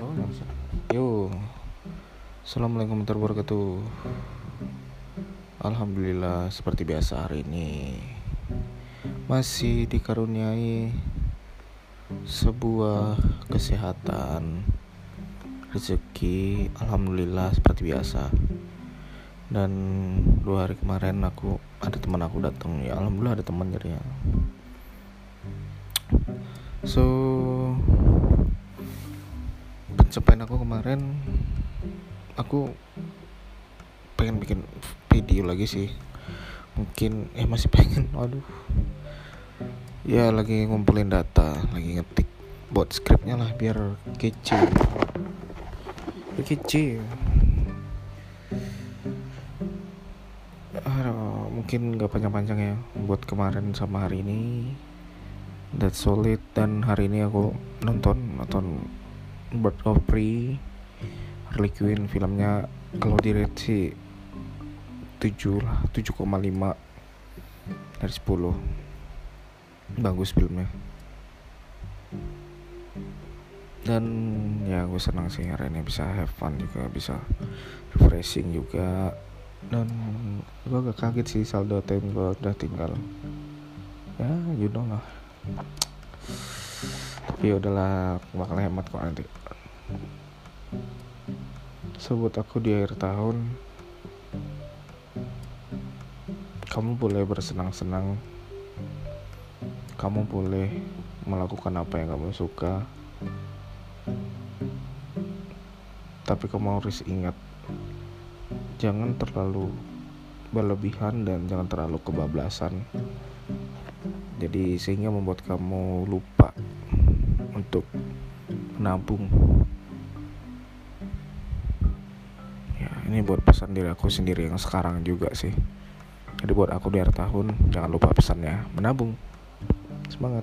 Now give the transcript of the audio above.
Assalamualaikum warahmatullahi wabarakatuh. Alhamdulillah seperti biasa hari ini Masih dikaruniai Sebuah kesehatan Rezeki. Alhamdulillah seperti biasa. Dan dua hari kemarin aku Ada teman aku datang. Ya Alhamdulillah ada teman jadi ya. So Pencapaian aku kemarin aku pengen bikin video lagi sih. Mungkin eh masih pengen aduh ya lagi ngumpulin data lagi ngetik buat skripnya lah biar kece. Biar kece. Mungkin gak panjang-panjang ya buat kemarin sama hari ini. That solid dan hari ini aku nonton nonton Bird of Prey Harley Quinn filmnya kalau di rate sih 7 lah 7,5 dari 10 bagus filmnya. Dan ya gue senang sih hari ini bisa have fun juga bisa refreshing juga. Dan gue agak kaget sih saldo time gue udah tinggal. Ya you know lah tapi udahlah bakal hemat kok nanti. Sebut aku di akhir tahun kamu boleh bersenang-senang. Kamu boleh melakukan apa yang kamu suka. Tapi kamu harus ingat jangan terlalu berlebihan dan jangan terlalu kebablasan. Jadi sehingga membuat kamu lupa untuk menabung. Ini buat pesan diri aku sendiri yang sekarang juga sih. Jadi buat aku di akhir tahun jangan lupa pesannya menabung. Semangat